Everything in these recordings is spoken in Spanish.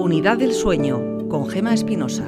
Unidad del Sueño, con Gema Espinosa.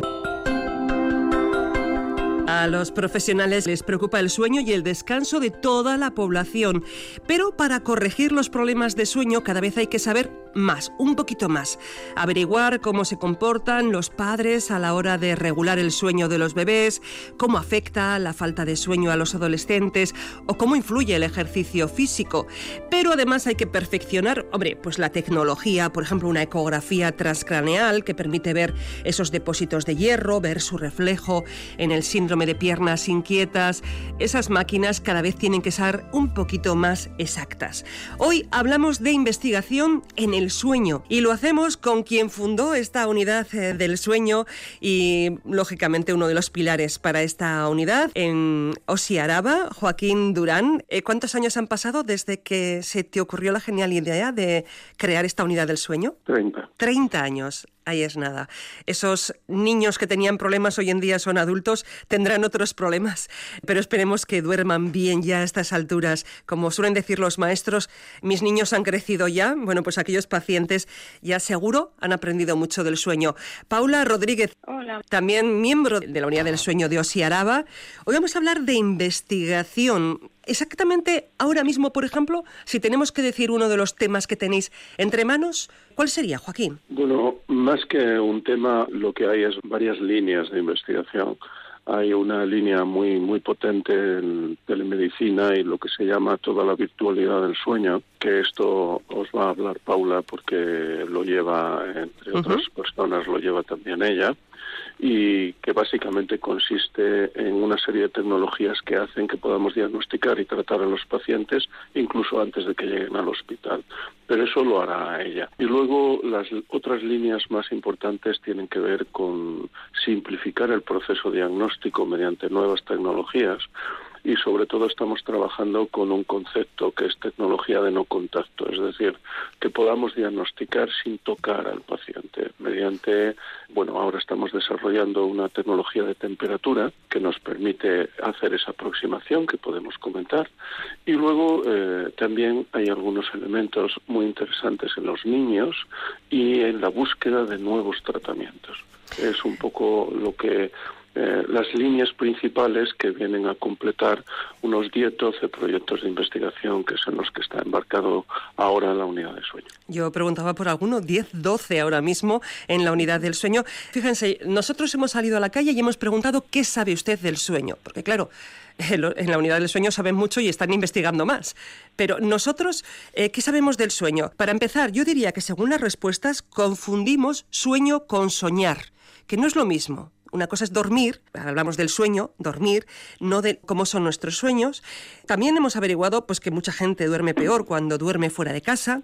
A los profesionales les preocupa el sueño y el descanso de toda la población, pero para corregir los problemas de sueño cada vez hay que saber más, un poquito más. Averiguar cómo se comportan los padres a la hora de regular el sueño de los bebés, cómo afecta la falta de sueño a los adolescentes o cómo influye el ejercicio físico. Pero además hay que perfeccionar, hombre, pues la tecnología, por ejemplo, una ecografía transcraneal que permite ver esos depósitos de hierro, ver su reflejo en el síndrome de piernas inquietas. Esas máquinas cada vez tienen que ser un poquito más exactas. Hoy hablamos de investigación en el el sueño. Y lo hacemos con quien fundó esta unidad eh, del sueño y, lógicamente, uno de los pilares para esta unidad en Osiaraba, Joaquín Durán. Eh, ¿Cuántos años han pasado desde que se te ocurrió la genial idea de crear esta unidad del sueño? Treinta. Treinta años ahí es nada. Esos niños que tenían problemas hoy en día son adultos, tendrán otros problemas, pero esperemos que duerman bien ya a estas alturas. Como suelen decir los maestros, mis niños han crecido ya, bueno, pues aquellos pacientes ya seguro han aprendido mucho del sueño. Paula Rodríguez, también miembro de la Unidad del Sueño de Osiaraba. Hoy vamos a hablar de investigación exactamente ahora mismo, por ejemplo, si tenemos que decir uno de los temas que tenéis entre manos, ¿cuál sería, Joaquín? Bueno, más que un tema, lo que hay es varias líneas de investigación. Hay una línea muy muy potente en telemedicina y lo que se llama toda la virtualidad del sueño, que esto os va a hablar Paula porque lo lleva, entre otras personas, lo lleva también ella y que básicamente consiste en una serie de tecnologías que hacen que podamos diagnosticar y tratar a los pacientes incluso antes de que lleguen al hospital. Pero eso lo hará ella. Y luego las otras líneas más importantes tienen que ver con simplificar el proceso diagnóstico mediante nuevas tecnologías y sobre todo estamos trabajando con un concepto que es tecnología de no contacto, es decir, que podamos diagnosticar sin tocar al paciente mediante, bueno, ahora estamos desarrollando una tecnología de temperatura que nos permite hacer esa aproximación que podemos comentar y luego eh, también hay algunos elementos muy interesantes en los niños y en la búsqueda de nuevos tratamientos. Es un poco lo que eh, las líneas principales que vienen a completar unos 10-12 proyectos de investigación que son los que está embarcado ahora en la unidad de sueño. Yo preguntaba por alguno, 10-12 ahora mismo en la unidad del sueño. Fíjense, nosotros hemos salido a la calle y hemos preguntado qué sabe usted del sueño, porque claro, en la unidad del sueño saben mucho y están investigando más. Pero nosotros, eh, ¿qué sabemos del sueño? Para empezar, yo diría que según las respuestas confundimos sueño con soñar, que no es lo mismo. Una cosa es dormir, hablamos del sueño, dormir, no de cómo son nuestros sueños. También hemos averiguado pues, que mucha gente duerme peor cuando duerme fuera de casa,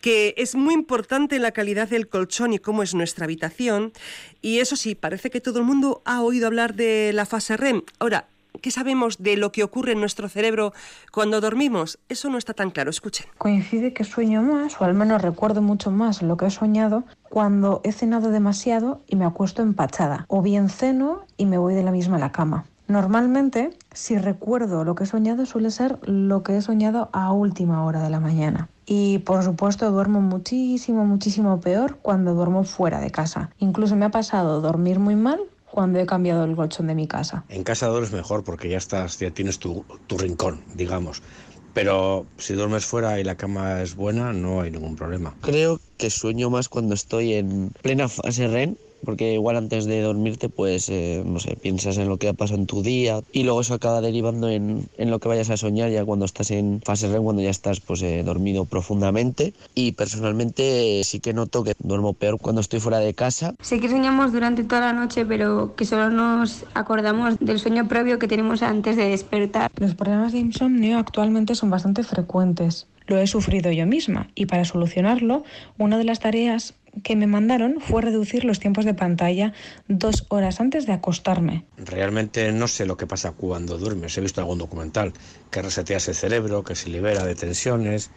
que es muy importante la calidad del colchón y cómo es nuestra habitación. Y eso sí, parece que todo el mundo ha oído hablar de la fase REM. Ahora, ¿Qué sabemos de lo que ocurre en nuestro cerebro cuando dormimos? Eso no está tan claro. Escuchen. Coincide que sueño más, o al menos recuerdo mucho más lo que he soñado, cuando he cenado demasiado y me acuesto empachada. O bien ceno y me voy de la misma a la cama. Normalmente, si recuerdo lo que he soñado, suele ser lo que he soñado a última hora de la mañana. Y por supuesto duermo muchísimo, muchísimo peor cuando duermo fuera de casa. Incluso me ha pasado dormir muy mal cuando he cambiado el colchón de mi casa. En casa duermes mejor porque ya estás, ya tienes tu, tu rincón, digamos. Pero si duermes fuera y la cama es buena, no hay ningún problema. Creo que sueño más cuando estoy en plena fase REM porque igual antes de dormirte, pues, eh, no sé, piensas en lo que ha pasado en tu día y luego eso acaba derivando en, en, lo que vayas a soñar ya cuando estás en fase REM, cuando ya estás, pues, eh, dormido profundamente. Y personalmente sí que noto que duermo peor cuando estoy fuera de casa. Sé que soñamos durante toda la noche, pero que solo nos acordamos del sueño previo que tenemos antes de despertar. Los problemas de insomnio actualmente son bastante frecuentes. Lo he sufrido yo misma y para solucionarlo, una de las tareas que me mandaron fue reducir los tiempos de pantalla dos horas antes de acostarme. Realmente no sé lo que pasa cuando duermes. He visto algún documental que reseteas el cerebro, que se libera de tensiones,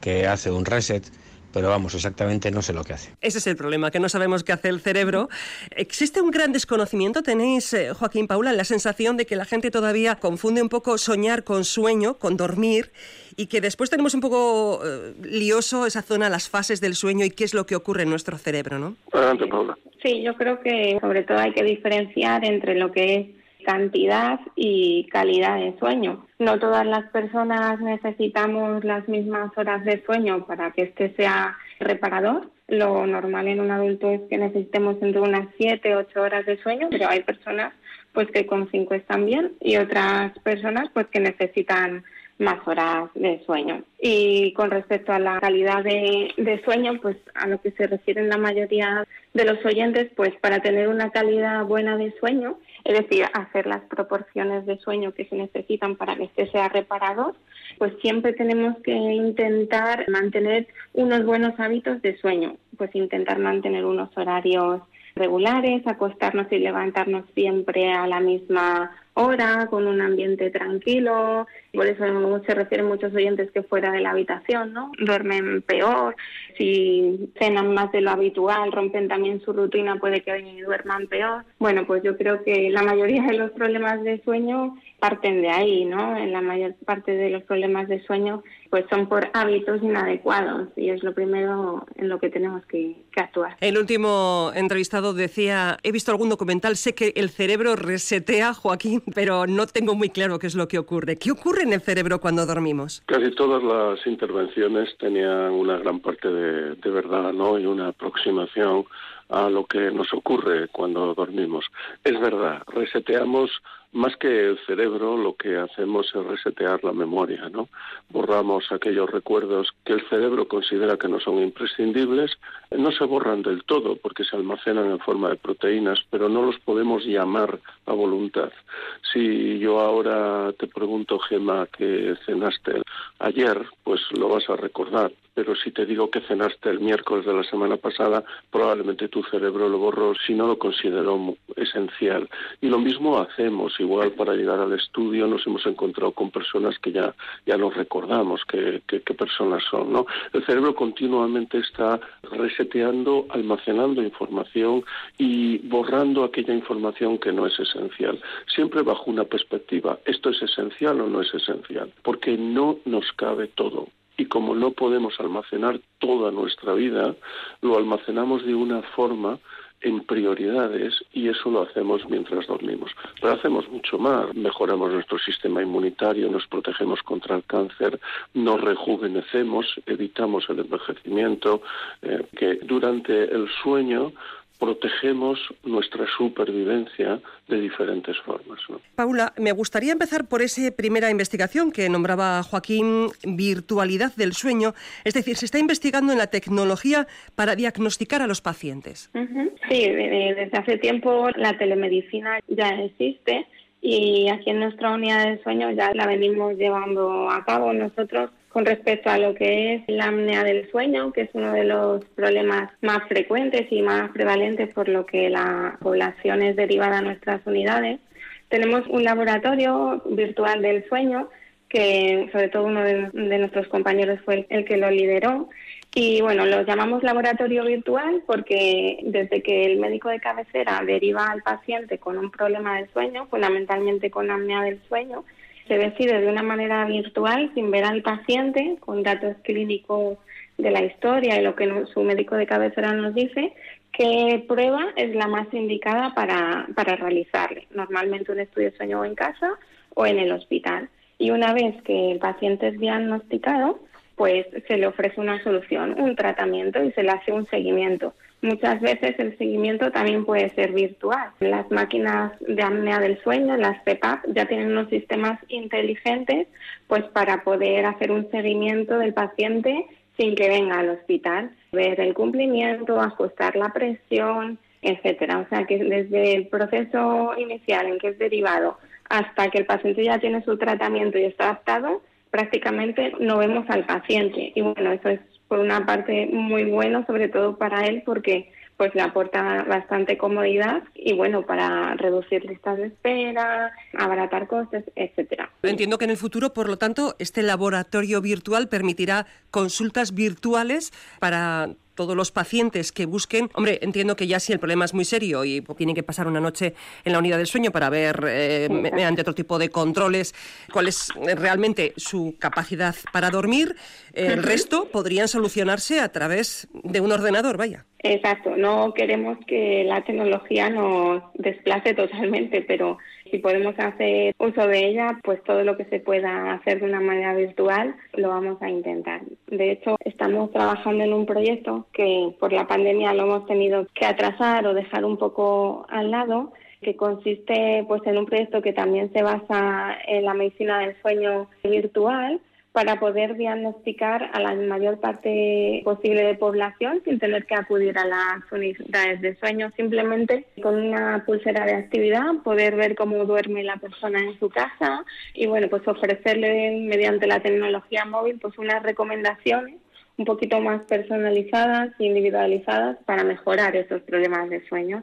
que hace un reset, pero vamos, exactamente no sé lo que hace. Ese es el problema, que no sabemos qué hace el cerebro. ¿Existe un gran desconocimiento? ¿Tenéis, eh, Joaquín Paula, la sensación de que la gente todavía confunde un poco soñar con sueño, con dormir, y que después tenemos un poco eh, lioso esa zona, las fases del sueño y qué es lo que ocurre en nuestro cerebro, ¿no? Adelante, Paula. Sí, yo creo que sobre todo hay que diferenciar entre lo que es cantidad y calidad de sueño. No todas las personas necesitamos las mismas horas de sueño para que este sea reparador. Lo normal en un adulto es que necesitemos entre unas 7, 8 horas de sueño, pero hay personas pues que con 5 están bien y otras personas pues que necesitan más horas de sueño. Y con respecto a la calidad de, de, sueño, pues a lo que se refieren la mayoría de los oyentes, pues para tener una calidad buena de sueño, es decir, hacer las proporciones de sueño que se necesitan para que este sea reparador, pues siempre tenemos que intentar mantener unos buenos hábitos de sueño, pues intentar mantener unos horarios regulares, acostarnos y levantarnos siempre a la misma hora, con un ambiente tranquilo. Por eso se refieren muchos oyentes que fuera de la habitación, ¿no? Duermen peor, si cenan más de lo habitual, rompen también su rutina, puede que duerman peor. Bueno, pues yo creo que la mayoría de los problemas de sueño parten de ahí, ¿no? En la mayor parte de los problemas de sueño pues son por hábitos inadecuados y es lo primero en lo que tenemos que, que, actuar. El último entrevistado decía, he visto algún documental, sé que el cerebro resetea, Joaquín, pero no tengo muy claro qué es lo que ocurre. ¿Qué ocurre en el cerebro cuando dormimos? Casi todas las intervenciones tenían una gran parte de, de verdad, ¿no? Y una aproximación a lo que nos ocurre cuando dormimos. Es verdad, reseteamos más que el cerebro, lo que hacemos es resetear la memoria, ¿no? Borramos aquellos recuerdos que el cerebro considera que no son imprescindibles, no se borran del todo porque se almacenan en forma de proteínas, pero no los podemos llamar a voluntad. Si yo ahora te pregunto, Gema, que cenaste ayer, pues lo vas a recordar, pero si te digo que cenaste el miércoles de la semana pasada, probablemente tu cerebro lo borró si no lo consideró esencial. Y lo mismo hacemos, igual para llegar al estudio nos hemos encontrado con personas que ya, ya nos recordamos qué, personas son. ¿no? El cerebro continuamente está reseteando, almacenando información y borrando aquella información que no es esencial, siempre bajo una perspectiva, ¿esto es esencial o no es esencial? Porque no nos cabe todo y como no podemos almacenar toda nuestra vida, lo almacenamos de una forma en prioridades y eso lo hacemos mientras dormimos. Pero hacemos mucho más, mejoramos nuestro sistema inmunitario, nos protegemos contra el cáncer, nos rejuvenecemos, evitamos el envejecimiento, eh, que durante el sueño protegemos nuestra supervivencia de diferentes formas. Paula, me gustaría empezar por esa primera investigación que nombraba Joaquín, virtualidad del sueño, es decir, se está investigando en la tecnología para diagnosticar a los pacientes. Sí, desde hace tiempo la telemedicina ya existe y aquí en nuestra unidad de sueño ya la venimos llevando a cabo nosotros con respecto a lo que es la apnea del sueño, que es uno de los problemas más frecuentes y más prevalentes por lo que la población es derivada a nuestras unidades. Tenemos un laboratorio virtual del sueño que sobre todo uno de, nuestros compañeros fue el, que lo lideró. Y bueno, lo llamamos laboratorio virtual porque desde que el médico de cabecera deriva al paciente con un problema de sueño, fundamentalmente con apnea del sueño, se decide de una manera virtual, sin ver al paciente, con datos clínicos de la historia y lo que su médico de cabecera nos dice, qué prueba es la más indicada para, para realizarle. Normalmente un estudio de sueño en casa o en el hospital. Y una vez que el paciente es diagnosticado, pues se le ofrece una solución, un tratamiento y se le hace un seguimiento. Muchas veces el seguimiento también puede ser virtual. Las máquinas de apnea del sueño, las CPAP, ya tienen unos sistemas inteligentes pues para poder hacer un seguimiento del paciente sin que venga al hospital, ver el cumplimiento, ajustar la presión, etcétera. O sea que desde el proceso inicial en que es derivado hasta que el paciente ya tiene su tratamiento y está adaptado, prácticamente no vemos al paciente. Y bueno, eso es por una parte muy bueno, sobre todo para él, porque pues le aporta bastante comodidad y bueno, para reducir listas de espera, abaratar costes, etcétera. Entiendo que en el futuro, por lo tanto, este laboratorio virtual permitirá consultas virtuales para todos los pacientes que busquen. Hombre, entiendo que ya si el problema es muy serio y tienen que pasar una noche en la unidad del sueño para ver, eh, mediante otro tipo de controles, cuál es realmente su capacidad para dormir, el resto podrían solucionarse a través de un ordenador, vaya. Exacto, no queremos que la tecnología nos desplace totalmente, pero si podemos hacer uso de ella, pues todo lo que se pueda hacer de una manera virtual lo vamos a intentar. De hecho, estamos trabajando en un proyecto que por la pandemia lo hemos tenido que atrasar o dejar un poco al lado que consiste pues en un proyecto que también se basa en la medicina del sueño virtual para poder diagnosticar a la mayor parte posible de población sin tener que acudir a las unidades de sueño, simplemente con una pulsera de actividad, poder ver cómo duerme la persona en su casa y bueno, pues ofrecerle mediante la tecnología móvil pues unas recomendaciones un poquito más personalizadas e individualizadas para mejorar esos problemas de sueño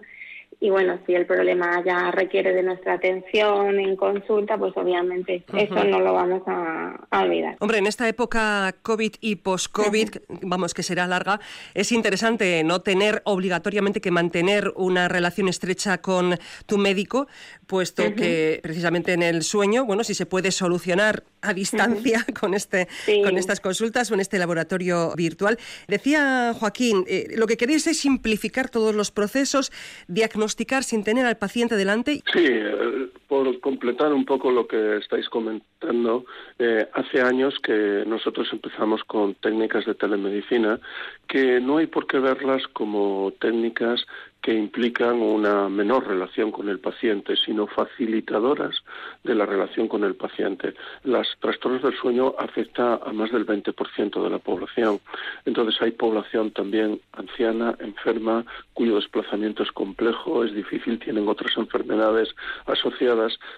y bueno, si el problema ya requiere de nuestra atención en consulta, pues obviamente eso no lo vamos a, olvidar. Hombre, en esta época COVID y post-COVID, vamos, que será larga, es interesante no tener obligatoriamente que mantener una relación estrecha con tu médico, puesto que precisamente en el sueño, bueno, si se puede solucionar a distancia con, este, con estas consultas o en este laboratorio virtual. Decía Joaquín, eh, lo que queréis es simplificar todos los procesos, diagnosticar sin tener al paciente delante. Sí, eh, por completar un poco lo que estáis comentando, eh, hace años que nosotros empezamos con técnicas de telemedicina que no hay por qué verlas como técnicas que implican una menor relación con el paciente, sino facilitadoras de la relación con el paciente. Las trastornos del sueño afecta a más del 20% de la población. Entonces hay población también anciana, enferma, cuyo desplazamiento es complejo, es difícil, tienen otras enfermedades asociadas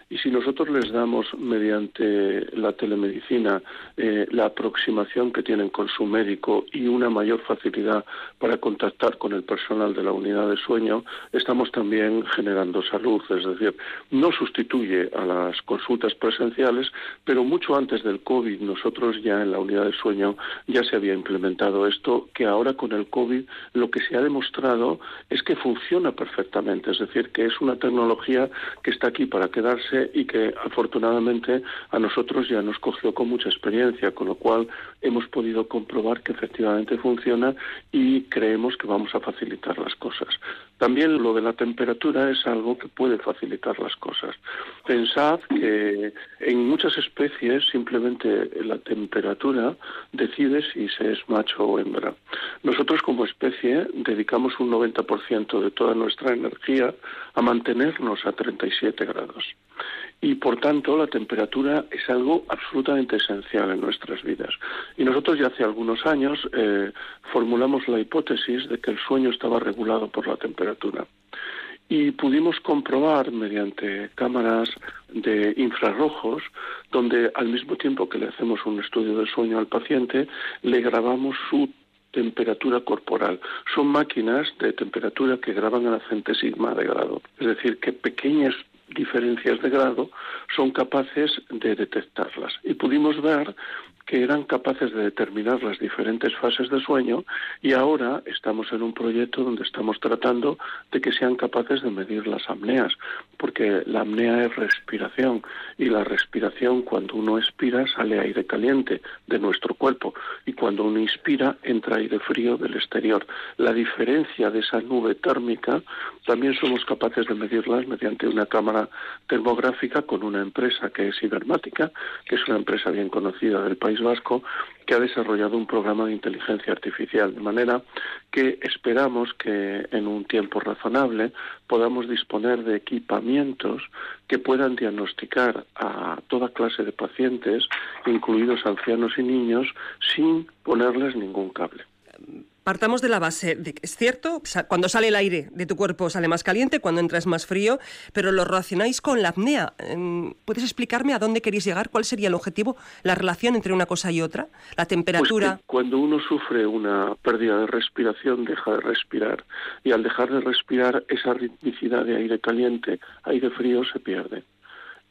y si nosotros les damos mediante la telemedicina eh, la aproximación que tienen con su médico y una mayor facilidad para contactar con el personal de la unidad de sueño, estamos también generando salud, es decir, no sustituye a las consultas presenciales, pero mucho antes del COVID nosotros ya en la unidad de sueño ya se había implementado esto, que ahora con el COVID lo que se ha demostrado es que funciona perfectamente, es decir, que es una tecnología que está aquí para quedarse y que afortunadamente a nosotros ya nos cogió con mucha experiencia, con lo cual hemos podido comprobar que efectivamente funciona y creemos que vamos a facilitar las cosas. También lo de la temperatura es algo que puede facilitar las cosas. Pensad que en muchas especies simplemente la temperatura decide si se es macho o hembra. Nosotros como especie dedicamos un 90% de toda nuestra energía a mantenernos a 37 grados y por tanto la temperatura es algo absolutamente esencial en nuestras vidas. Y nosotros ya hace algunos años eh, formulamos la hipótesis de que el sueño estaba regulado por la temperatura. Y pudimos comprobar mediante cámaras de infrarrojos, donde al mismo tiempo que le hacemos un estudio del sueño al paciente, le grabamos su temperatura corporal. Son máquinas de temperatura que graban a la centésima de grado. Es decir, que pequeñas diferencias de grado son capaces de detectarlas. Y pudimos ver que eran capaces de determinar las diferentes fases de sueño y ahora estamos en un proyecto donde estamos tratando de que sean capaces de medir las apneas, porque la apnea es respiración y la respiración cuando uno expira sale aire caliente de nuestro cuerpo y cuando uno inspira entra aire frío del exterior. La diferencia de esa nube térmica también somos capaces de medirlas mediante una cámara termográfica con una empresa que es Ibermática, que es una empresa bien conocida del país Vasco que ha desarrollado un programa de inteligencia artificial, de manera que esperamos que en un tiempo razonable podamos disponer de equipamientos que puedan diagnosticar a toda clase de pacientes, incluidos ancianos y niños, sin ponerles ningún cable partamos de la base de que es cierto, cuando sale el aire de tu cuerpo sale más caliente, cuando entra es más frío, pero lo relacionáis con la apnea. Em, ¿Puedes explicarme a dónde queréis llegar? ¿Cuál sería el objetivo, la relación entre una cosa y otra? ¿La temperatura? Pues cuando uno sufre una pérdida de respiración, deja de respirar. Y al dejar de respirar, esa ritmicidad de aire caliente, aire frío se pierde.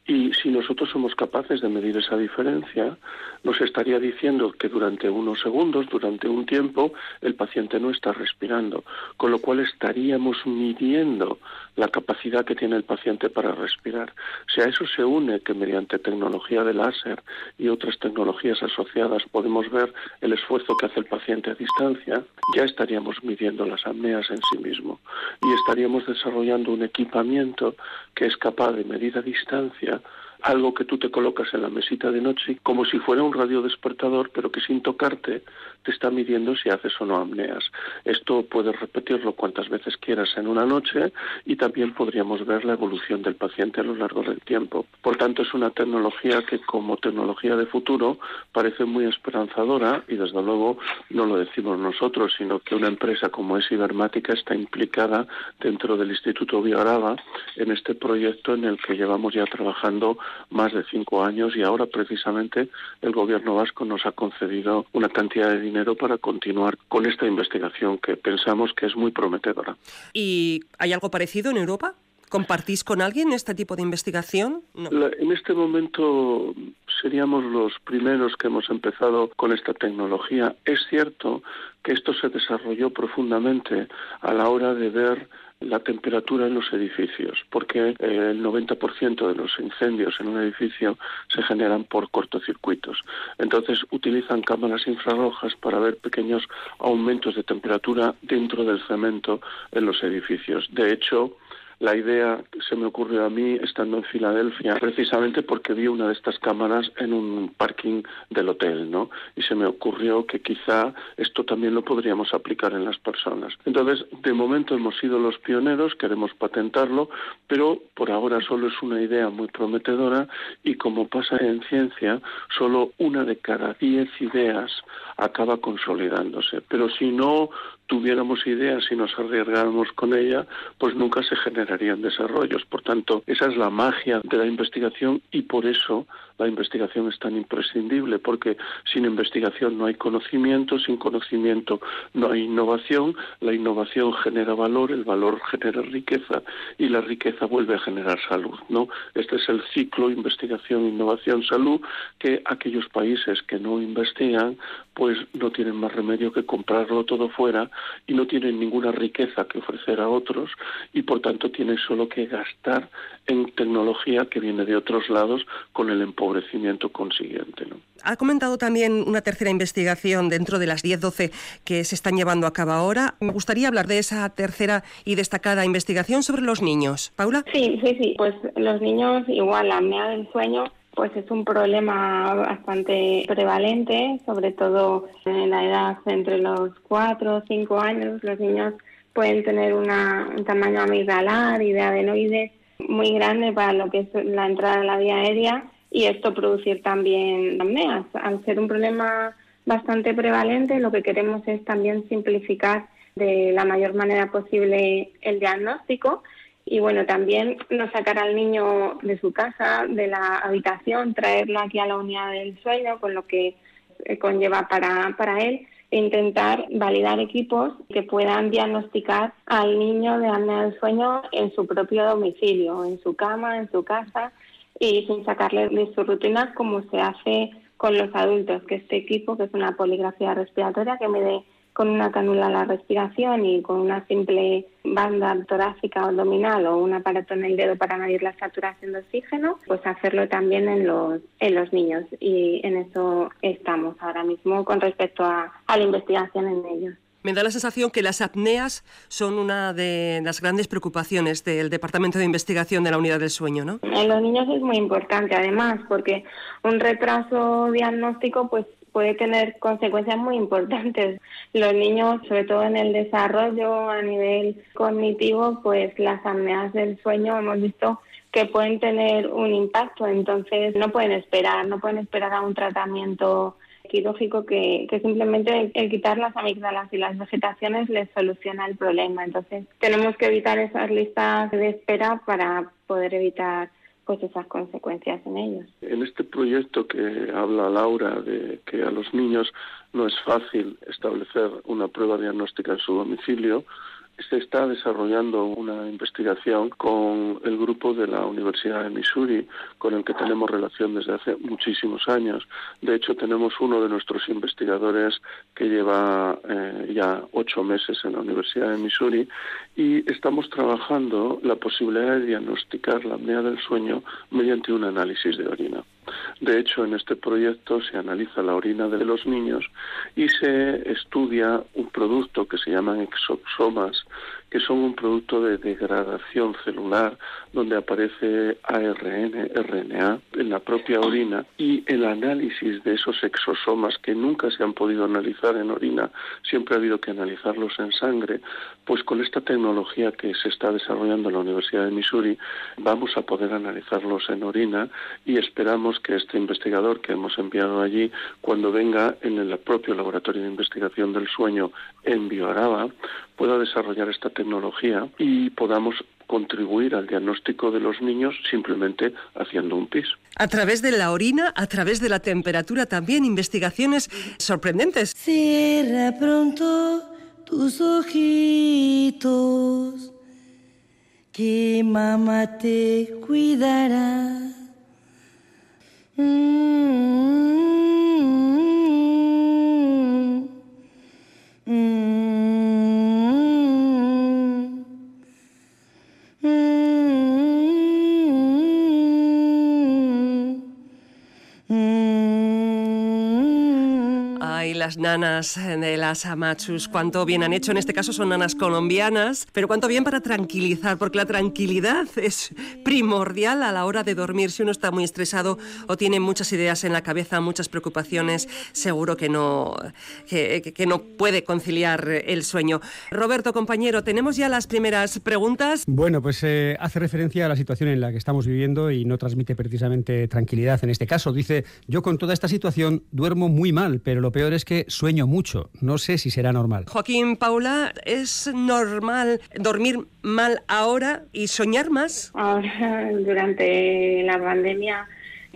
Y si nosotros somos capaces de medir esa diferencia, nos estaría diciendo que durante unos segundos, durante un tiempo, el paciente no está respirando, con lo cual estaríamos midiendo la capacidad que tiene el paciente para respirar. Si a eso se une que mediante tecnología de láser y otras tecnologías asociadas podemos ver el esfuerzo que hace el paciente a distancia, ya estaríamos midiendo las apneas en sí mismo y estaríamos desarrollando un equipamiento que es capaz de medir a distancia algo que tú te colocas en la mesita de noche como si fuera un radio despertador, pero que sin tocarte te está midiendo si haces o no apneas. Esto puedes repetirlo cuantas veces quieras en una noche y también podríamos ver la evolución del paciente a lo largo del tiempo. Por tanto, es una tecnología que como tecnología de futuro parece muy esperanzadora y desde luego no lo decimos nosotros, sino que una empresa como es Ibermática está implicada dentro del Instituto Biograva en este proyecto en el que llevamos ya trabajando más de cinco años y ahora precisamente el gobierno vasco nos ha concedido una cantidad de dinero para continuar con esta investigación que pensamos que es muy prometedora. ¿Y hay algo parecido en Europa? ¿Compartís con alguien este tipo de investigación? en este momento seríamos los primeros que hemos empezado con esta tecnología. Es cierto que esto se desarrolló profundamente a la hora de ver la temperatura en los edificios, porque eh, el 90% de los incendios en un edificio se generan por cortocircuitos. Entonces utilizan cámaras infrarrojas para ver pequeños aumentos de temperatura dentro del cemento en los edificios. De hecho, la idea se me ocurrió a mí estando en Filadelfia, precisamente porque vi una de estas cámaras en un parking del hotel, ¿no? Y se me ocurrió que quizá esto también lo podríamos aplicar en las personas. Entonces, de momento hemos sido los pioneros, queremos patentarlo, pero por ahora solo es una idea muy prometedora y como pasa en ciencia, solo una de cada diez ideas acaba consolidándose. Pero si no tuviéramos ideas y nos arriesgáramos con ella, pues nunca se generarían desarrollos. Por tanto, esa es la magia de la investigación y por eso la investigación es tan imprescindible, porque sin investigación no hay conocimiento, sin conocimiento no hay innovación, la innovación genera valor, el valor genera riqueza y la riqueza vuelve a generar salud, ¿no? Este es el ciclo investigación, innovación, salud que aquellos países que no investigan pues no tienen más remedio que comprarlo todo fuera y no tienen ninguna riqueza que ofrecer a otros y por tanto tienen solo que gastar en tecnología que viene de otros lados con el empobrecimiento consiguiente. ¿no? Ha comentado también una tercera investigación dentro de las 10-12 que se están llevando a cabo ahora. Me gustaría hablar de esa tercera y destacada investigación sobre los niños. Paula. Sí, sí, sí. Pues los niños, igual la apnea del sueño, pues es un problema bastante prevalente, sobre todo en la edad entre los 4 o 5 años. Los niños pueden tener una, un tamaño amigdalar y de adenoides muy grande para lo que es la entrada en la vía aérea y esto producir también apneas. Al ser un problema bastante prevalente, lo que queremos es también simplificar de la mayor manera posible el diagnóstico y bueno, también no sacar al niño de su casa, de la habitación, traerlo aquí a la unidad del sueño, con lo que conlleva para, para él, e intentar validar equipos que puedan diagnosticar al niño de apnea del sueño en su propio domicilio, en su cama, en su casa, y sin sacarle de su rutina como se hace con los adultos, que este equipo, que es una poligrafía respiratoria que mide con una cánula la respiración y con una simple banda torácica o abdominal o un aparato en el dedo para medir la saturación de oxígeno, pues hacerlo también en los, en los niños. Y en eso estamos ahora mismo con respecto a, a la investigación en ellos. Me da la sensación que las apneas son una de las grandes preocupaciones del Departamento de Investigación de la Unidad del Sueño, ¿no? En los niños es muy importante, además, porque un retraso diagnóstico pues puede tener consecuencias muy importantes. Los niños, sobre todo en el desarrollo a nivel cognitivo, pues las apneas del sueño hemos visto que pueden tener un impacto, entonces no pueden esperar, no pueden esperar a un tratamiento quirúrgico que, que simplemente el, quitar las amígdalas y las vegetaciones les soluciona el problema. Entonces, tenemos que evitar esas listas de espera para poder evitar pues esas consecuencias en ellos. En este proyecto que habla Laura de que a los niños no es fácil establecer una prueba diagnóstica en su domicilio, se está desarrollando una investigación con el grupo de la Universidad de Missouri, con el que tenemos relación desde hace muchísimos años. De hecho, tenemos uno de nuestros investigadores que lleva eh, ya ocho meses en la Universidad de Missouri y estamos trabajando la posibilidad de diagnosticar la apnea del sueño mediante un análisis de orina. De hecho, en este proyecto se analiza la orina de los niños y se estudia un producto que se llaman exosomas, que son un producto de degradación celular donde aparece ARN, RNA en la propia orina y el análisis de esos exosomas que nunca se han podido analizar en orina, siempre ha habido que analizarlos en sangre, pues con esta tecnología que se está desarrollando en la Universidad de Missouri vamos a poder analizarlos en orina y esperamos que este investigador que hemos enviado allí, cuando venga en el propio laboratorio de investigación del sueño en Bioaraba, pueda desarrollar esta tecnología y podamos contribuir al diagnóstico de los niños simplemente haciendo un PIS. A través de la orina, a través de la temperatura también, investigaciones sorprendentes. Cierra pronto tus ojitos, que mamá te cuidará. Las nanas de las Amachus, cuánto bien han hecho. En este caso son nanas colombianas, pero cuánto bien para tranquilizar, porque la tranquilidad es primordial a la hora de dormir. Si uno está muy estresado o tiene muchas ideas en la cabeza, muchas preocupaciones, seguro que no, que, no puede conciliar el sueño. Roberto, compañero, tenemos ya las primeras preguntas. Bueno, pues eh, hace referencia a la situación en la que estamos viviendo y no transmite precisamente tranquilidad en este caso. Dice, yo con toda esta situación duermo muy mal, pero lo peor es que sueño mucho. No sé si será normal. Joaquín, Paula, ¿es normal dormir mal ahora y soñar más? Ahora, durante la pandemia,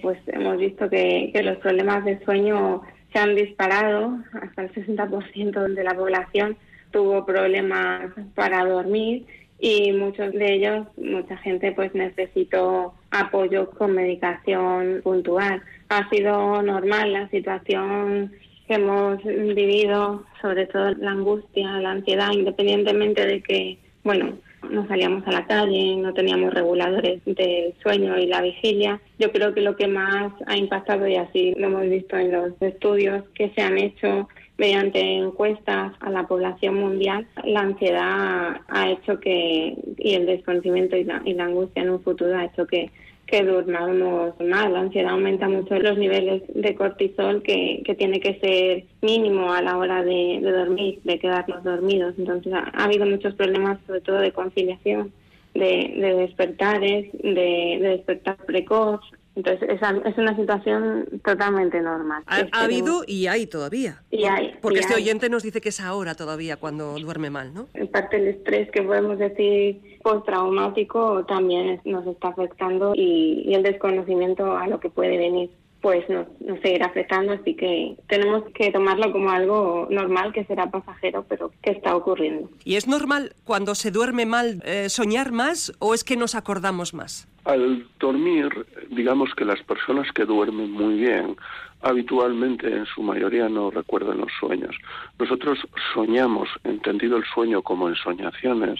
pues hemos visto que, que los problemas de sueño se han disparado. Hasta el 60% de la población tuvo problemas para dormir y muchos de ellos, mucha gente pues necesitó apoyo con medicación puntual. Ha sido normal la situación hemos vivido, sobre todo la angustia, la ansiedad, independientemente de que, bueno, no salíamos a la calle, no teníamos reguladores del sueño y la vigilia. Yo creo que lo que más ha impactado, y así lo hemos visto en los estudios que se han hecho mediante encuestas a la población mundial, la ansiedad ha hecho que, y el desconocimiento y la, y la angustia en un futuro ha hecho que que durmamos mal. La ansiedad aumenta mucho los niveles de cortisol que, que tiene que ser mínimo a la hora de, dormir, de quedarnos dormidos. Entonces ha, habido muchos problemas, sobre todo de conciliación, de, de despertares, de, de despertar precoz, entonces, es, una situación totalmente normal. Ha, habido y hay todavía. Y hay. Porque este oyente nos dice que es ahora todavía cuando duerme mal, ¿no? En parte el estrés que podemos decir postraumático también nos está afectando y, y el desconocimiento a lo que puede venir pues nos, nos, seguirá afectando, así que tenemos que tomarlo como algo normal, que será pasajero, pero que está ocurriendo. ¿Y es normal cuando se duerme mal eh, soñar más o es que nos acordamos más? Al dormir, digamos que las personas que duermen muy bien habitualmente en su mayoría no recuerdan los sueños. Nosotros soñamos, entendido el sueño como ensoñaciones,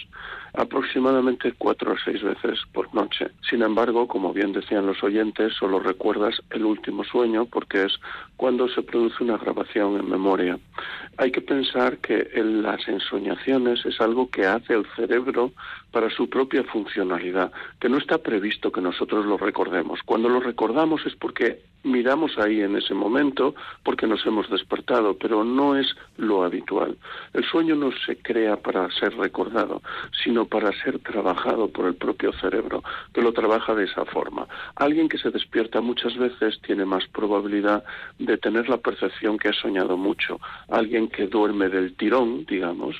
aproximadamente cuatro o seis veces por noche. Sin embargo, como bien decían los oyentes, solo recuerdas el último sueño porque es cuando se produce una grabación en memoria. Hay que pensar que las ensoñaciones es algo que hace el cerebro para su propia funcionalidad, que no está previsto que nosotros lo recordemos. Cuando lo recordamos es porque miramos ahí en ese momento porque nos hemos despertado, pero no es lo habitual. El sueño no se crea para ser recordado, sino para ser trabajado por el propio cerebro, que lo trabaja de esa forma. Alguien que se despierta muchas veces tiene más probabilidad de tener la percepción que ha soñado mucho. Alguien que duerme del tirón, digamos,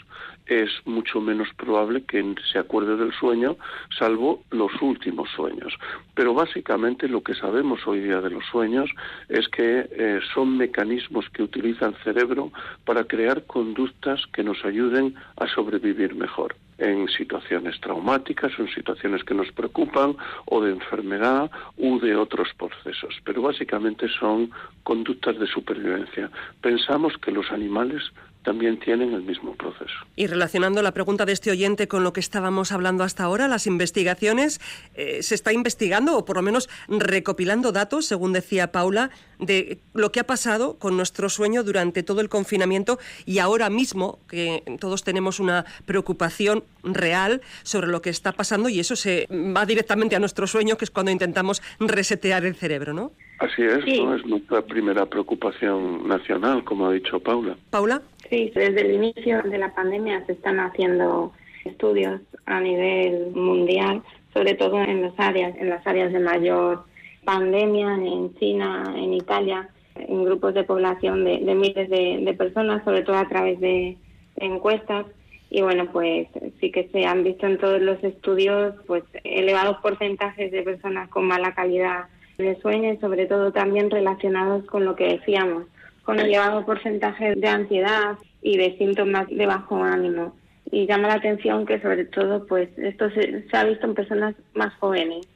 es mucho menos probable que se acuerde del sueño, salvo los últimos sueños. Pero básicamente lo que sabemos hoy día de los sueños es que eh, son mecanismos que utiliza el cerebro para crear conductas que nos ayuden a sobrevivir mejor en situaciones traumáticas o en situaciones que nos preocupan o de enfermedad u de otros procesos. Pero básicamente son conductas de supervivencia. Pensamos que los animales también tienen el mismo proceso. Y relacionando la pregunta de este oyente con lo que estábamos hablando hasta ahora, las investigaciones, eh, se está investigando o por lo menos recopilando datos, según decía Paula, de lo que ha pasado con nuestro sueño durante todo el confinamiento y ahora mismo, que todos tenemos una preocupación real sobre lo que está pasando y eso se va directamente a nuestro sueño, que es cuando intentamos resetear el cerebro, ¿no? Así es, es nuestra primera preocupación nacional, como ha dicho Paula. Paula. Sí, desde el inicio de la pandemia se están haciendo estudios a nivel mundial, sobre todo en las áreas, en las áreas de mayor pandemia, en China, en Italia, en grupos de población de, miles de, personas, sobre todo a través de, encuestas. Y bueno, pues sí que se han visto en todos los estudios pues elevados porcentajes de personas con mala calidad de sueño sobre todo también relacionados con lo que decíamos, con el elevado porcentaje de ansiedad y de síntomas de bajo ánimo. Y llama la atención que sobre todo pues esto se, ha visto en personas más jóvenes,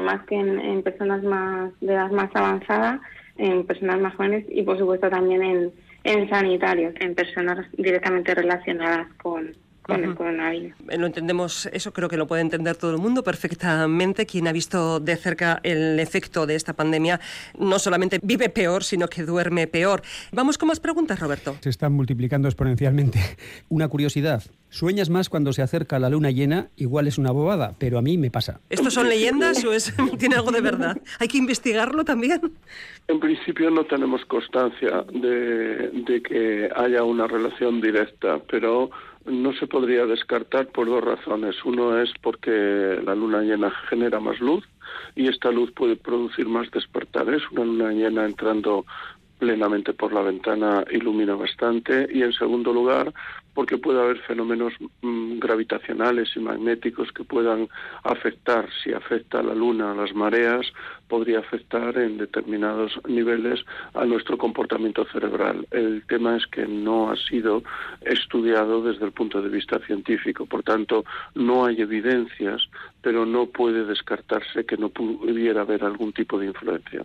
más que en, personas más de edad más avanzada, en personas más jóvenes y por supuesto también en, en sanitarios, en personas directamente relacionadas con, con el coronavirus. Eh, lo entendemos, eso creo que lo puede entender todo el mundo perfectamente. Quien ha visto de cerca el efecto de esta pandemia no solamente vive peor, sino que duerme peor. Vamos con más preguntas, Roberto. Se están multiplicando exponencialmente. Una curiosidad. Sueñas más cuando se acerca la luna llena, igual es una bobada, pero a mí me pasa. ¿Esto son leyendas o es, tiene algo de verdad? ¿Hay que investigarlo también? En principio no tenemos constancia de, de que haya una relación directa, pero no se podría descartar por dos razones. Uno es porque la luna llena genera más luz y esta luz puede producir más despertares. Una luna llena entrando plenamente por la ventana ilumina bastante y en segundo lugar porque puede haber fenómenos mm, gravitacionales y magnéticos que puedan afectar, si afecta a la luna, a las mareas, podría afectar en determinados niveles a nuestro comportamiento cerebral. El tema es que no ha sido estudiado desde el punto de vista científico, por tanto, no hay evidencias, pero no puede descartarse que no pudiera haber algún tipo de influencia.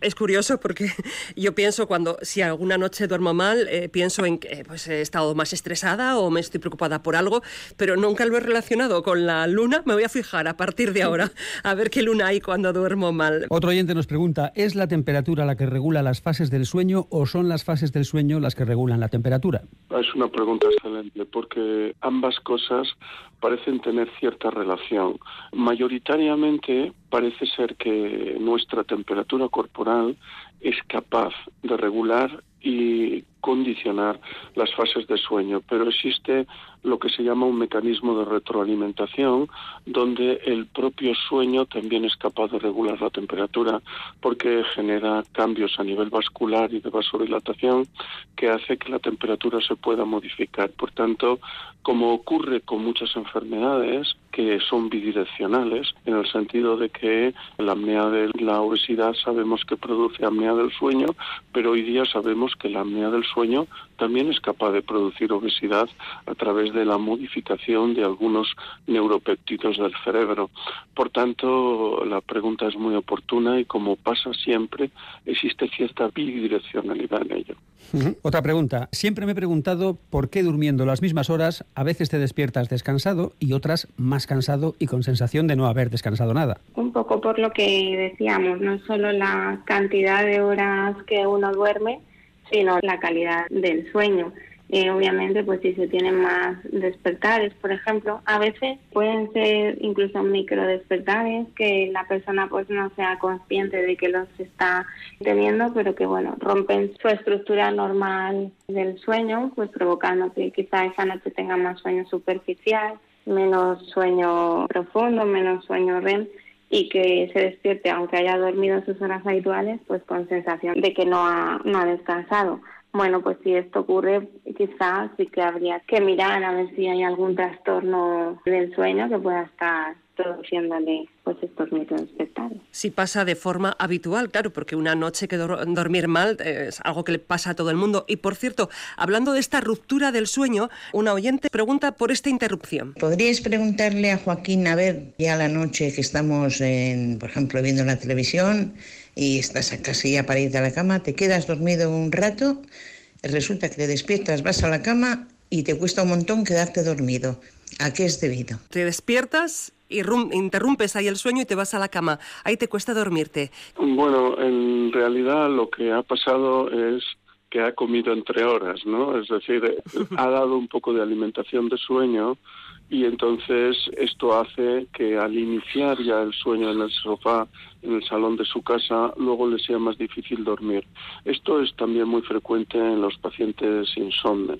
Es curioso porque yo pienso cuando, si alguna noche duermo mal, eh, pienso en que pues, he estado más estresada o me estoy preocupada por algo, pero nunca lo he relacionado con la luna. Me voy a fijar a partir de ahora a ver qué luna hay cuando duermo mal. Otro oyente nos pregunta, ¿es la temperatura la que regula las fases del sueño o son las fases del sueño las que regulan la temperatura? Es una pregunta excelente porque ambas cosas parecen tener cierta relación. Mayoritariamente parece ser que nuestra temperatura corporal es capaz de regular y condicionar las fases de sueño, pero existe lo que se llama un mecanismo de retroalimentación donde el propio sueño también es capaz de regular la temperatura porque genera cambios a nivel vascular y de vasodilatación que hace que la temperatura se pueda modificar. Por tanto, como ocurre con muchas enfermedades que son bidireccionales, en el sentido de que la apnea de la obesidad sabemos que produce apnea del sueño, pero hoy día sabemos que la apnea del sueño también es capaz de producir obesidad a través de la modificación de algunos neuropéptidos del cerebro. Por tanto, la pregunta es muy oportuna y como pasa siempre, existe cierta bidireccionalidad en ello. Otra pregunta. Siempre me he preguntado por qué durmiendo las mismas horas a veces te despiertas descansado y otras más cansado y con sensación de no haber descansado nada. Un poco por lo que decíamos, no solo la cantidad de horas que uno duerme, sino la calidad del sueño. Eh, obviamente, pues si se tienen más despertares, por ejemplo, a veces pueden ser incluso micro despertares que la persona pues no sea consciente de que los está teniendo, pero que bueno, rompen su estructura normal del sueño, pues provocando que quizá esa noche tenga más sueño superficial, menos sueño profundo, menos sueño REM y que se despierte, aunque haya dormido sus horas habituales, pues con sensación de que no ha, no ha descansado. Bueno, pues si esto ocurre, quizás sí que habría que mirar a ver si hay algún trastorno del sueño que pueda estar produciéndole pues estos. Si pasa de forma habitual, claro, porque una noche que dormir mal es algo que le pasa a todo el mundo. Y por cierto, hablando de esta ruptura del sueño, una oyente pregunta por esta interrupción. ¿Podríais preguntarle a Joaquín, a ver, ya la noche que estamos, en, por ejemplo, viendo la televisión, y estás casi ya para irte a la cama, te quedas dormido un rato, resulta que te despiertas, vas a la cama y te cuesta un montón quedarte dormido. ¿A qué es debido? Te despiertas interrumpes ahí el sueño y te vas a la cama. Ahí te cuesta dormirte. Bueno, en realidad lo que ha pasado es que ha comido entre horas, ¿no? Es decir, ha dado un poco de alimentación de sueño y entonces esto hace que al iniciar ya el sueño en el sofá en el salón de su casa, luego le sea más difícil dormir. Esto es también muy frecuente en los pacientes insomnes.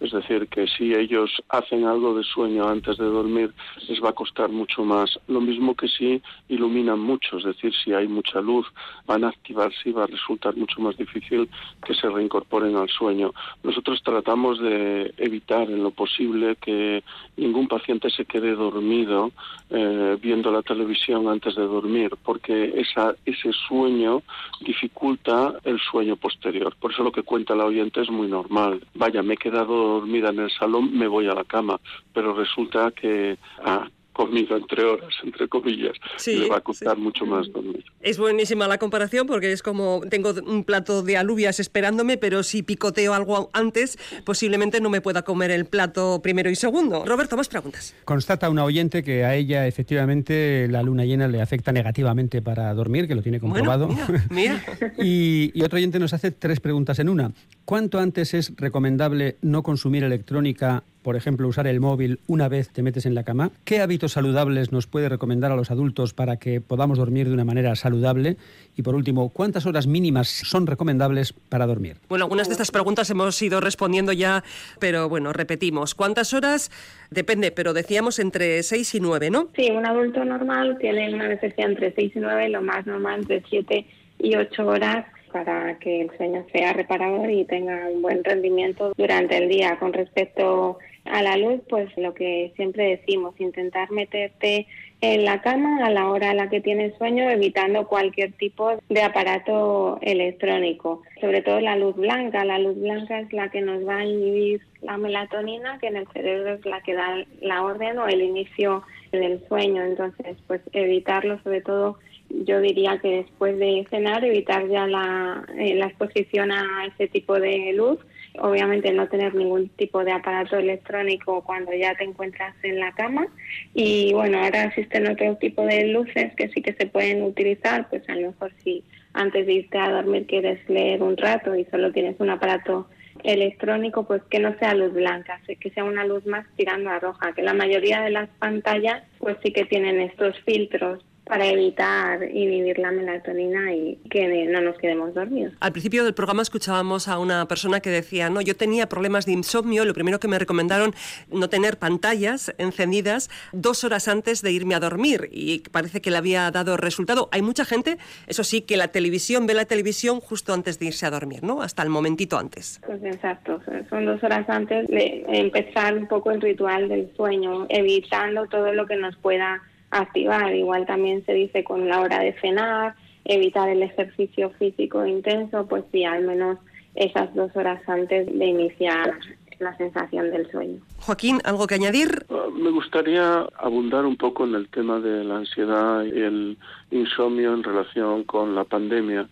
Es decir, que si ellos hacen algo de sueño antes de dormir, les va a costar mucho más. Lo mismo que si iluminan mucho, es decir, si hay mucha luz, van a activarse y va a resultar mucho más difícil que se reincorporen al sueño. Nosotros tratamos de evitar en lo posible que ningún paciente se quede dormido eh, viendo la televisión antes de dormir, porque esa, ese sueño dificulta el sueño posterior. Por eso lo que cuenta la oyente es muy normal. Vaya, me he quedado dormida en el salón, me voy a la cama, pero resulta que ah, comido entre horas, entre comillas, le va a costar mucho más dormir. Es buenísima la comparación porque es como tengo un plato de alubias esperándome, pero si picoteo algo antes, posiblemente no me pueda comer el plato primero y segundo. Roberto, más preguntas. Constata una oyente que a ella efectivamente la luna llena le afecta negativamente para dormir, que lo tiene comprobado. mira, y, y otro oyente nos hace tres preguntas en una. ¿Cuánto antes es recomendable no consumir electrónica por ejemplo, usar el móvil una vez te metes en la cama? ¿Qué hábitos saludables nos puede recomendar a los adultos para que podamos dormir de una manera saludable? Y por último, ¿cuántas horas mínimas son recomendables para dormir? Bueno, algunas de estas preguntas hemos ido respondiendo ya, pero bueno, repetimos. ¿Cuántas horas? Depende, pero decíamos entre 6 y 9, ¿no? Sí, un adulto normal tiene una necesidad entre 6 y 9, lo más normal entre 7 y 8 horas para que el sueño sea reparador y tenga un buen rendimiento durante el día. Con respecto a la luz, pues lo que siempre decimos, intentar meterte en la cama a la hora a la que tienes sueño, evitando cualquier tipo de aparato electrónico, sobre todo la luz blanca. La luz blanca es la que nos va a inhibir la melatonina, que en el cerebro es la que da la orden o el inicio del sueño. Entonces, pues evitarlo sobre todo yo diría que después de cenar evitar ya la, eh, la exposición a ese tipo de luz. Obviamente no tener ningún tipo de aparato electrónico cuando ya te encuentras en la cama. Y bueno, ahora existen otro tipo de luces que sí que se pueden utilizar, pues a lo mejor si antes de irte a dormir quieres leer un rato y solo tienes un aparato electrónico, pues que no sea luz blanca, que sea una luz más tirando a roja, que la mayoría de las pantallas pues sí que tienen estos filtros para evitar inhibir la melatonina y que no nos quedemos dormidos. Al principio del programa escuchábamos a una persona que decía, no, yo tenía problemas de insomnio, lo primero que me recomendaron no tener pantallas encendidas dos horas antes de irme a dormir y parece que le había dado resultado. Hay mucha gente, eso sí, que la televisión ve la televisión justo antes de irse a dormir, ¿no? Hasta el momentito antes. Pues exacto, son dos horas antes de empezar un poco el ritual del sueño, evitando todo lo que nos pueda activar. Igual también se dice con la hora de cenar, evitar el ejercicio físico intenso, pues sí, al menos esas dos horas antes de iniciar la sensación del sueño. Joaquín, ¿algo que añadir? Ah, me gustaría abundar un poco en el tema de la ansiedad y el insomnio en relación con la pandemia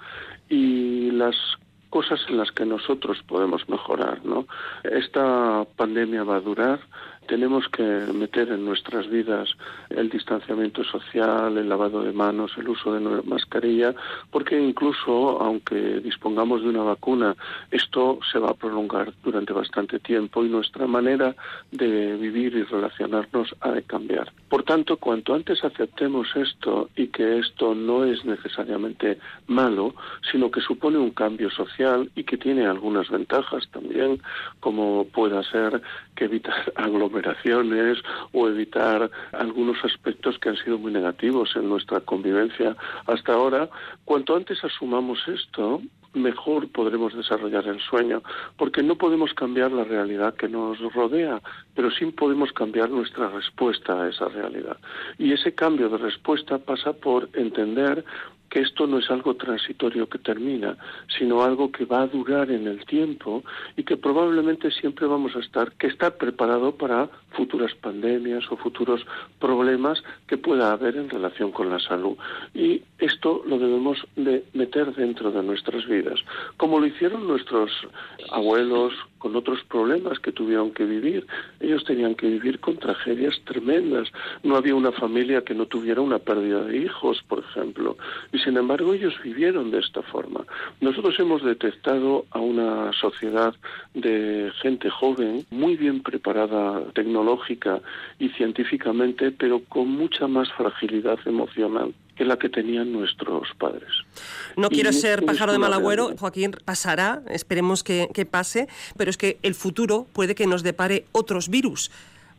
y las cosas en las que nosotros podemos mejorar, ¿no? Esta pandemia va a durar, tenemos que meter en nuestras vidas el distanciamiento social, el lavado de manos, el uso de mascarilla, porque incluso aunque dispongamos de una vacuna, esto se va a prolongar durante bastante tiempo y nuestra manera de vivir y relacionarnos ha de cambiar. Por tanto, cuanto antes aceptemos esto y que esto no es necesariamente malo, sino que supone un cambio social y que tiene algunas ventajas también, como pueda ser que evitar aglomeraciones o evitar algunos aspectos que han sido muy negativos en nuestra convivencia hasta ahora, cuanto antes asumamos esto, mejor podremos desarrollar el sueño, porque no podemos cambiar la realidad que nos rodea, pero sí podemos cambiar nuestra respuesta a esa realidad. Y ese cambio de respuesta pasa por entender que esto no es algo transitorio que termina, sino algo que va a durar en el tiempo y que probablemente siempre vamos a estar, que estar preparado para futuras pandemias o futuros problemas que pueda haber en relación con la salud. Y esto lo debemos de meter dentro de nuestras vidas, como lo hicieron nuestros abuelos con otros problemas que tuvieron que vivir. Ellos tenían que vivir con tragedias tremendas. No había una familia que no tuviera una pérdida de hijos, por ejemplo. Sin embargo ellos vivieron de esta forma. Nosotros hemos detectado a una sociedad de gente joven, muy bien preparada tecnológica y científicamente, pero con mucha más fragilidad emocional que la que tenían nuestros padres. No quiero ser pájaro de mal agüero, Joaquín, pasará, esperemos que, pase, pero es que el futuro puede que nos depare otros virus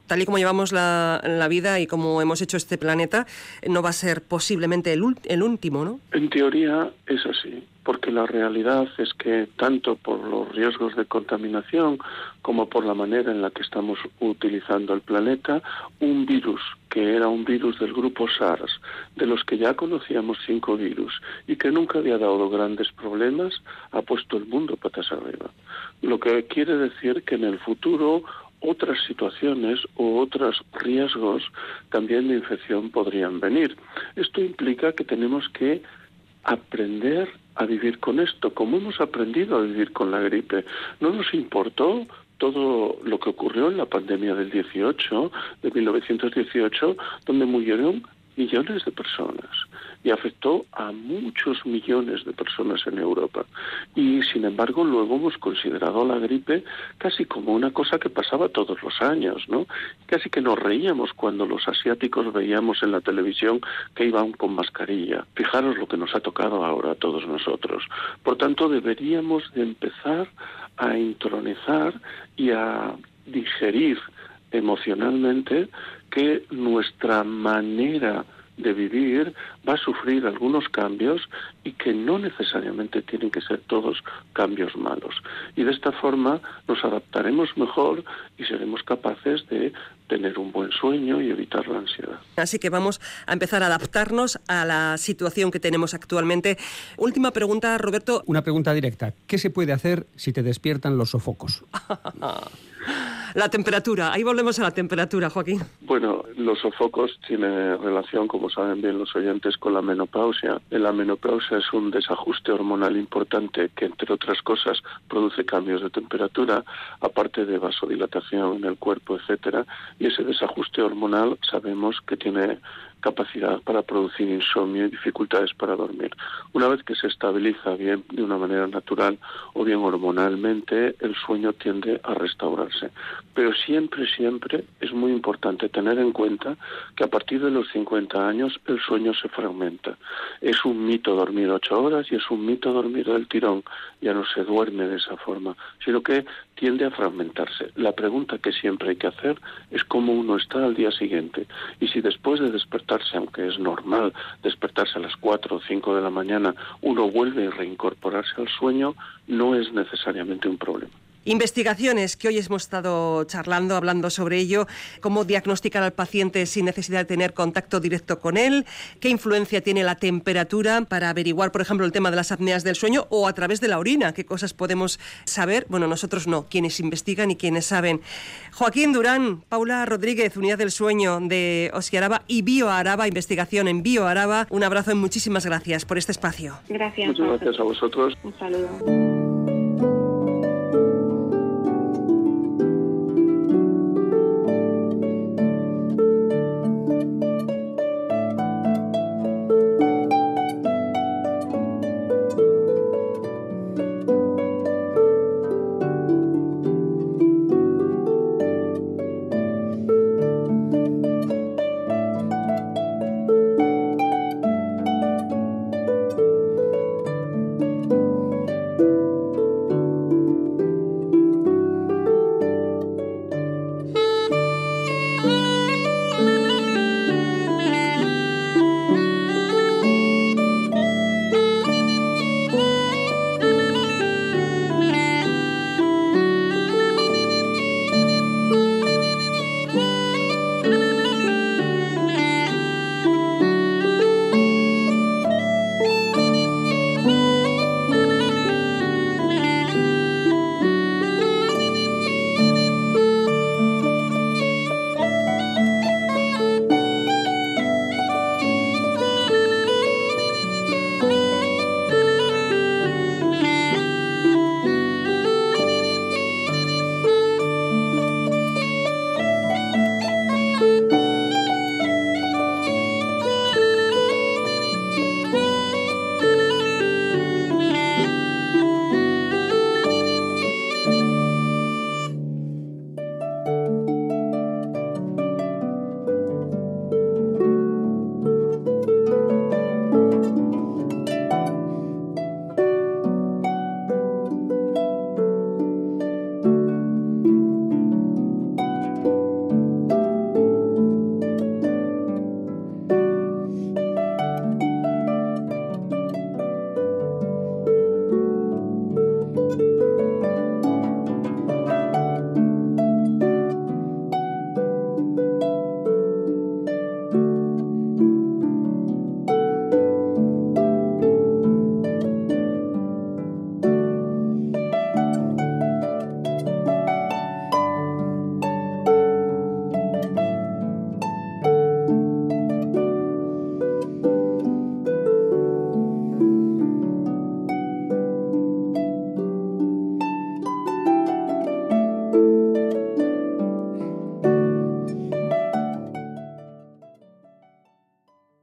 tal y como llevamos la, vida y como hemos hecho este planeta, no va a ser posiblemente el, el, último, ¿no? En teoría es así, porque la realidad es que tanto por los riesgos de contaminación como por la manera en la que estamos utilizando el planeta, un virus que era un virus del grupo SARS, de los que ya conocíamos cinco virus y que nunca había dado grandes problemas, ha puesto el mundo patas arriba. Lo que quiere decir que en el futuro otras situaciones o otros riesgos también de infección podrían venir. Esto implica que tenemos que aprender a vivir con esto, como hemos aprendido a vivir con la gripe. No nos importó todo lo que ocurrió en la pandemia del 18, de 1918, donde murieron millones de personas y afectó a muchos millones de personas en Europa. Y sin embargo, luego hemos considerado la gripe casi como una cosa que pasaba todos los años, ¿no? Casi que nos reíamos cuando los asiáticos veíamos en la televisión que iban con mascarilla. Fijaros lo que nos ha tocado ahora a todos nosotros. Por tanto, deberíamos de empezar a intronizar y a digerir emocionalmente que nuestra manera de vivir va a sufrir algunos cambios y que no necesariamente tienen que ser todos cambios malos. Y de esta forma nos adaptaremos mejor y seremos capaces de tener un buen sueño y evitar la ansiedad. Así que vamos a empezar a adaptarnos a la situación que tenemos actualmente. Última pregunta, Roberto. Una pregunta directa. ¿Qué se puede hacer si te despiertan los sofocos? La temperatura, ahí volvemos a la temperatura, Joaquín. Bueno, los sofocos tienen relación, como saben bien los oyentes, con la menopausia. La menopausia es un desajuste hormonal importante que, entre otras cosas, produce cambios de temperatura, aparte de vasodilatación en el cuerpo, etcétera. Y ese desajuste hormonal sabemos que tiene capacidad para producir insomnio y dificultades para dormir. Una vez que se estabiliza bien de una manera natural o bien hormonalmente, el sueño tiende a restaurarse. Pero siempre, siempre es muy importante tener en cuenta que a partir de los 50 años el sueño se fragmenta. Es un mito dormir ocho horas y es un mito dormir del tirón. Ya no se duerme de esa forma, sino que tiende a fragmentarse. La pregunta que siempre hay que hacer es cómo uno está al día siguiente. Y si después de despertarse, aunque es normal despertarse a las 4 o 5 de la mañana, uno vuelve a reincorporarse al sueño, no es necesariamente un problema. Investigaciones que hoy hemos estado charlando, hablando sobre ello, cómo diagnosticar al paciente sin necesidad de tener contacto directo con él, qué influencia tiene la temperatura para averiguar, por ejemplo, el tema de las apneas del sueño o a través de la orina, qué cosas podemos saber. Bueno, nosotros no, quienes investigan y quienes saben. Joaquín Durán, Paula Rodríguez, Unidad del Sueño de Osiaraba y BioAraba, investigación en BioAraba. Un abrazo y muchísimas gracias por este espacio. Gracias. Muchas gracias a vosotros. Un saludo.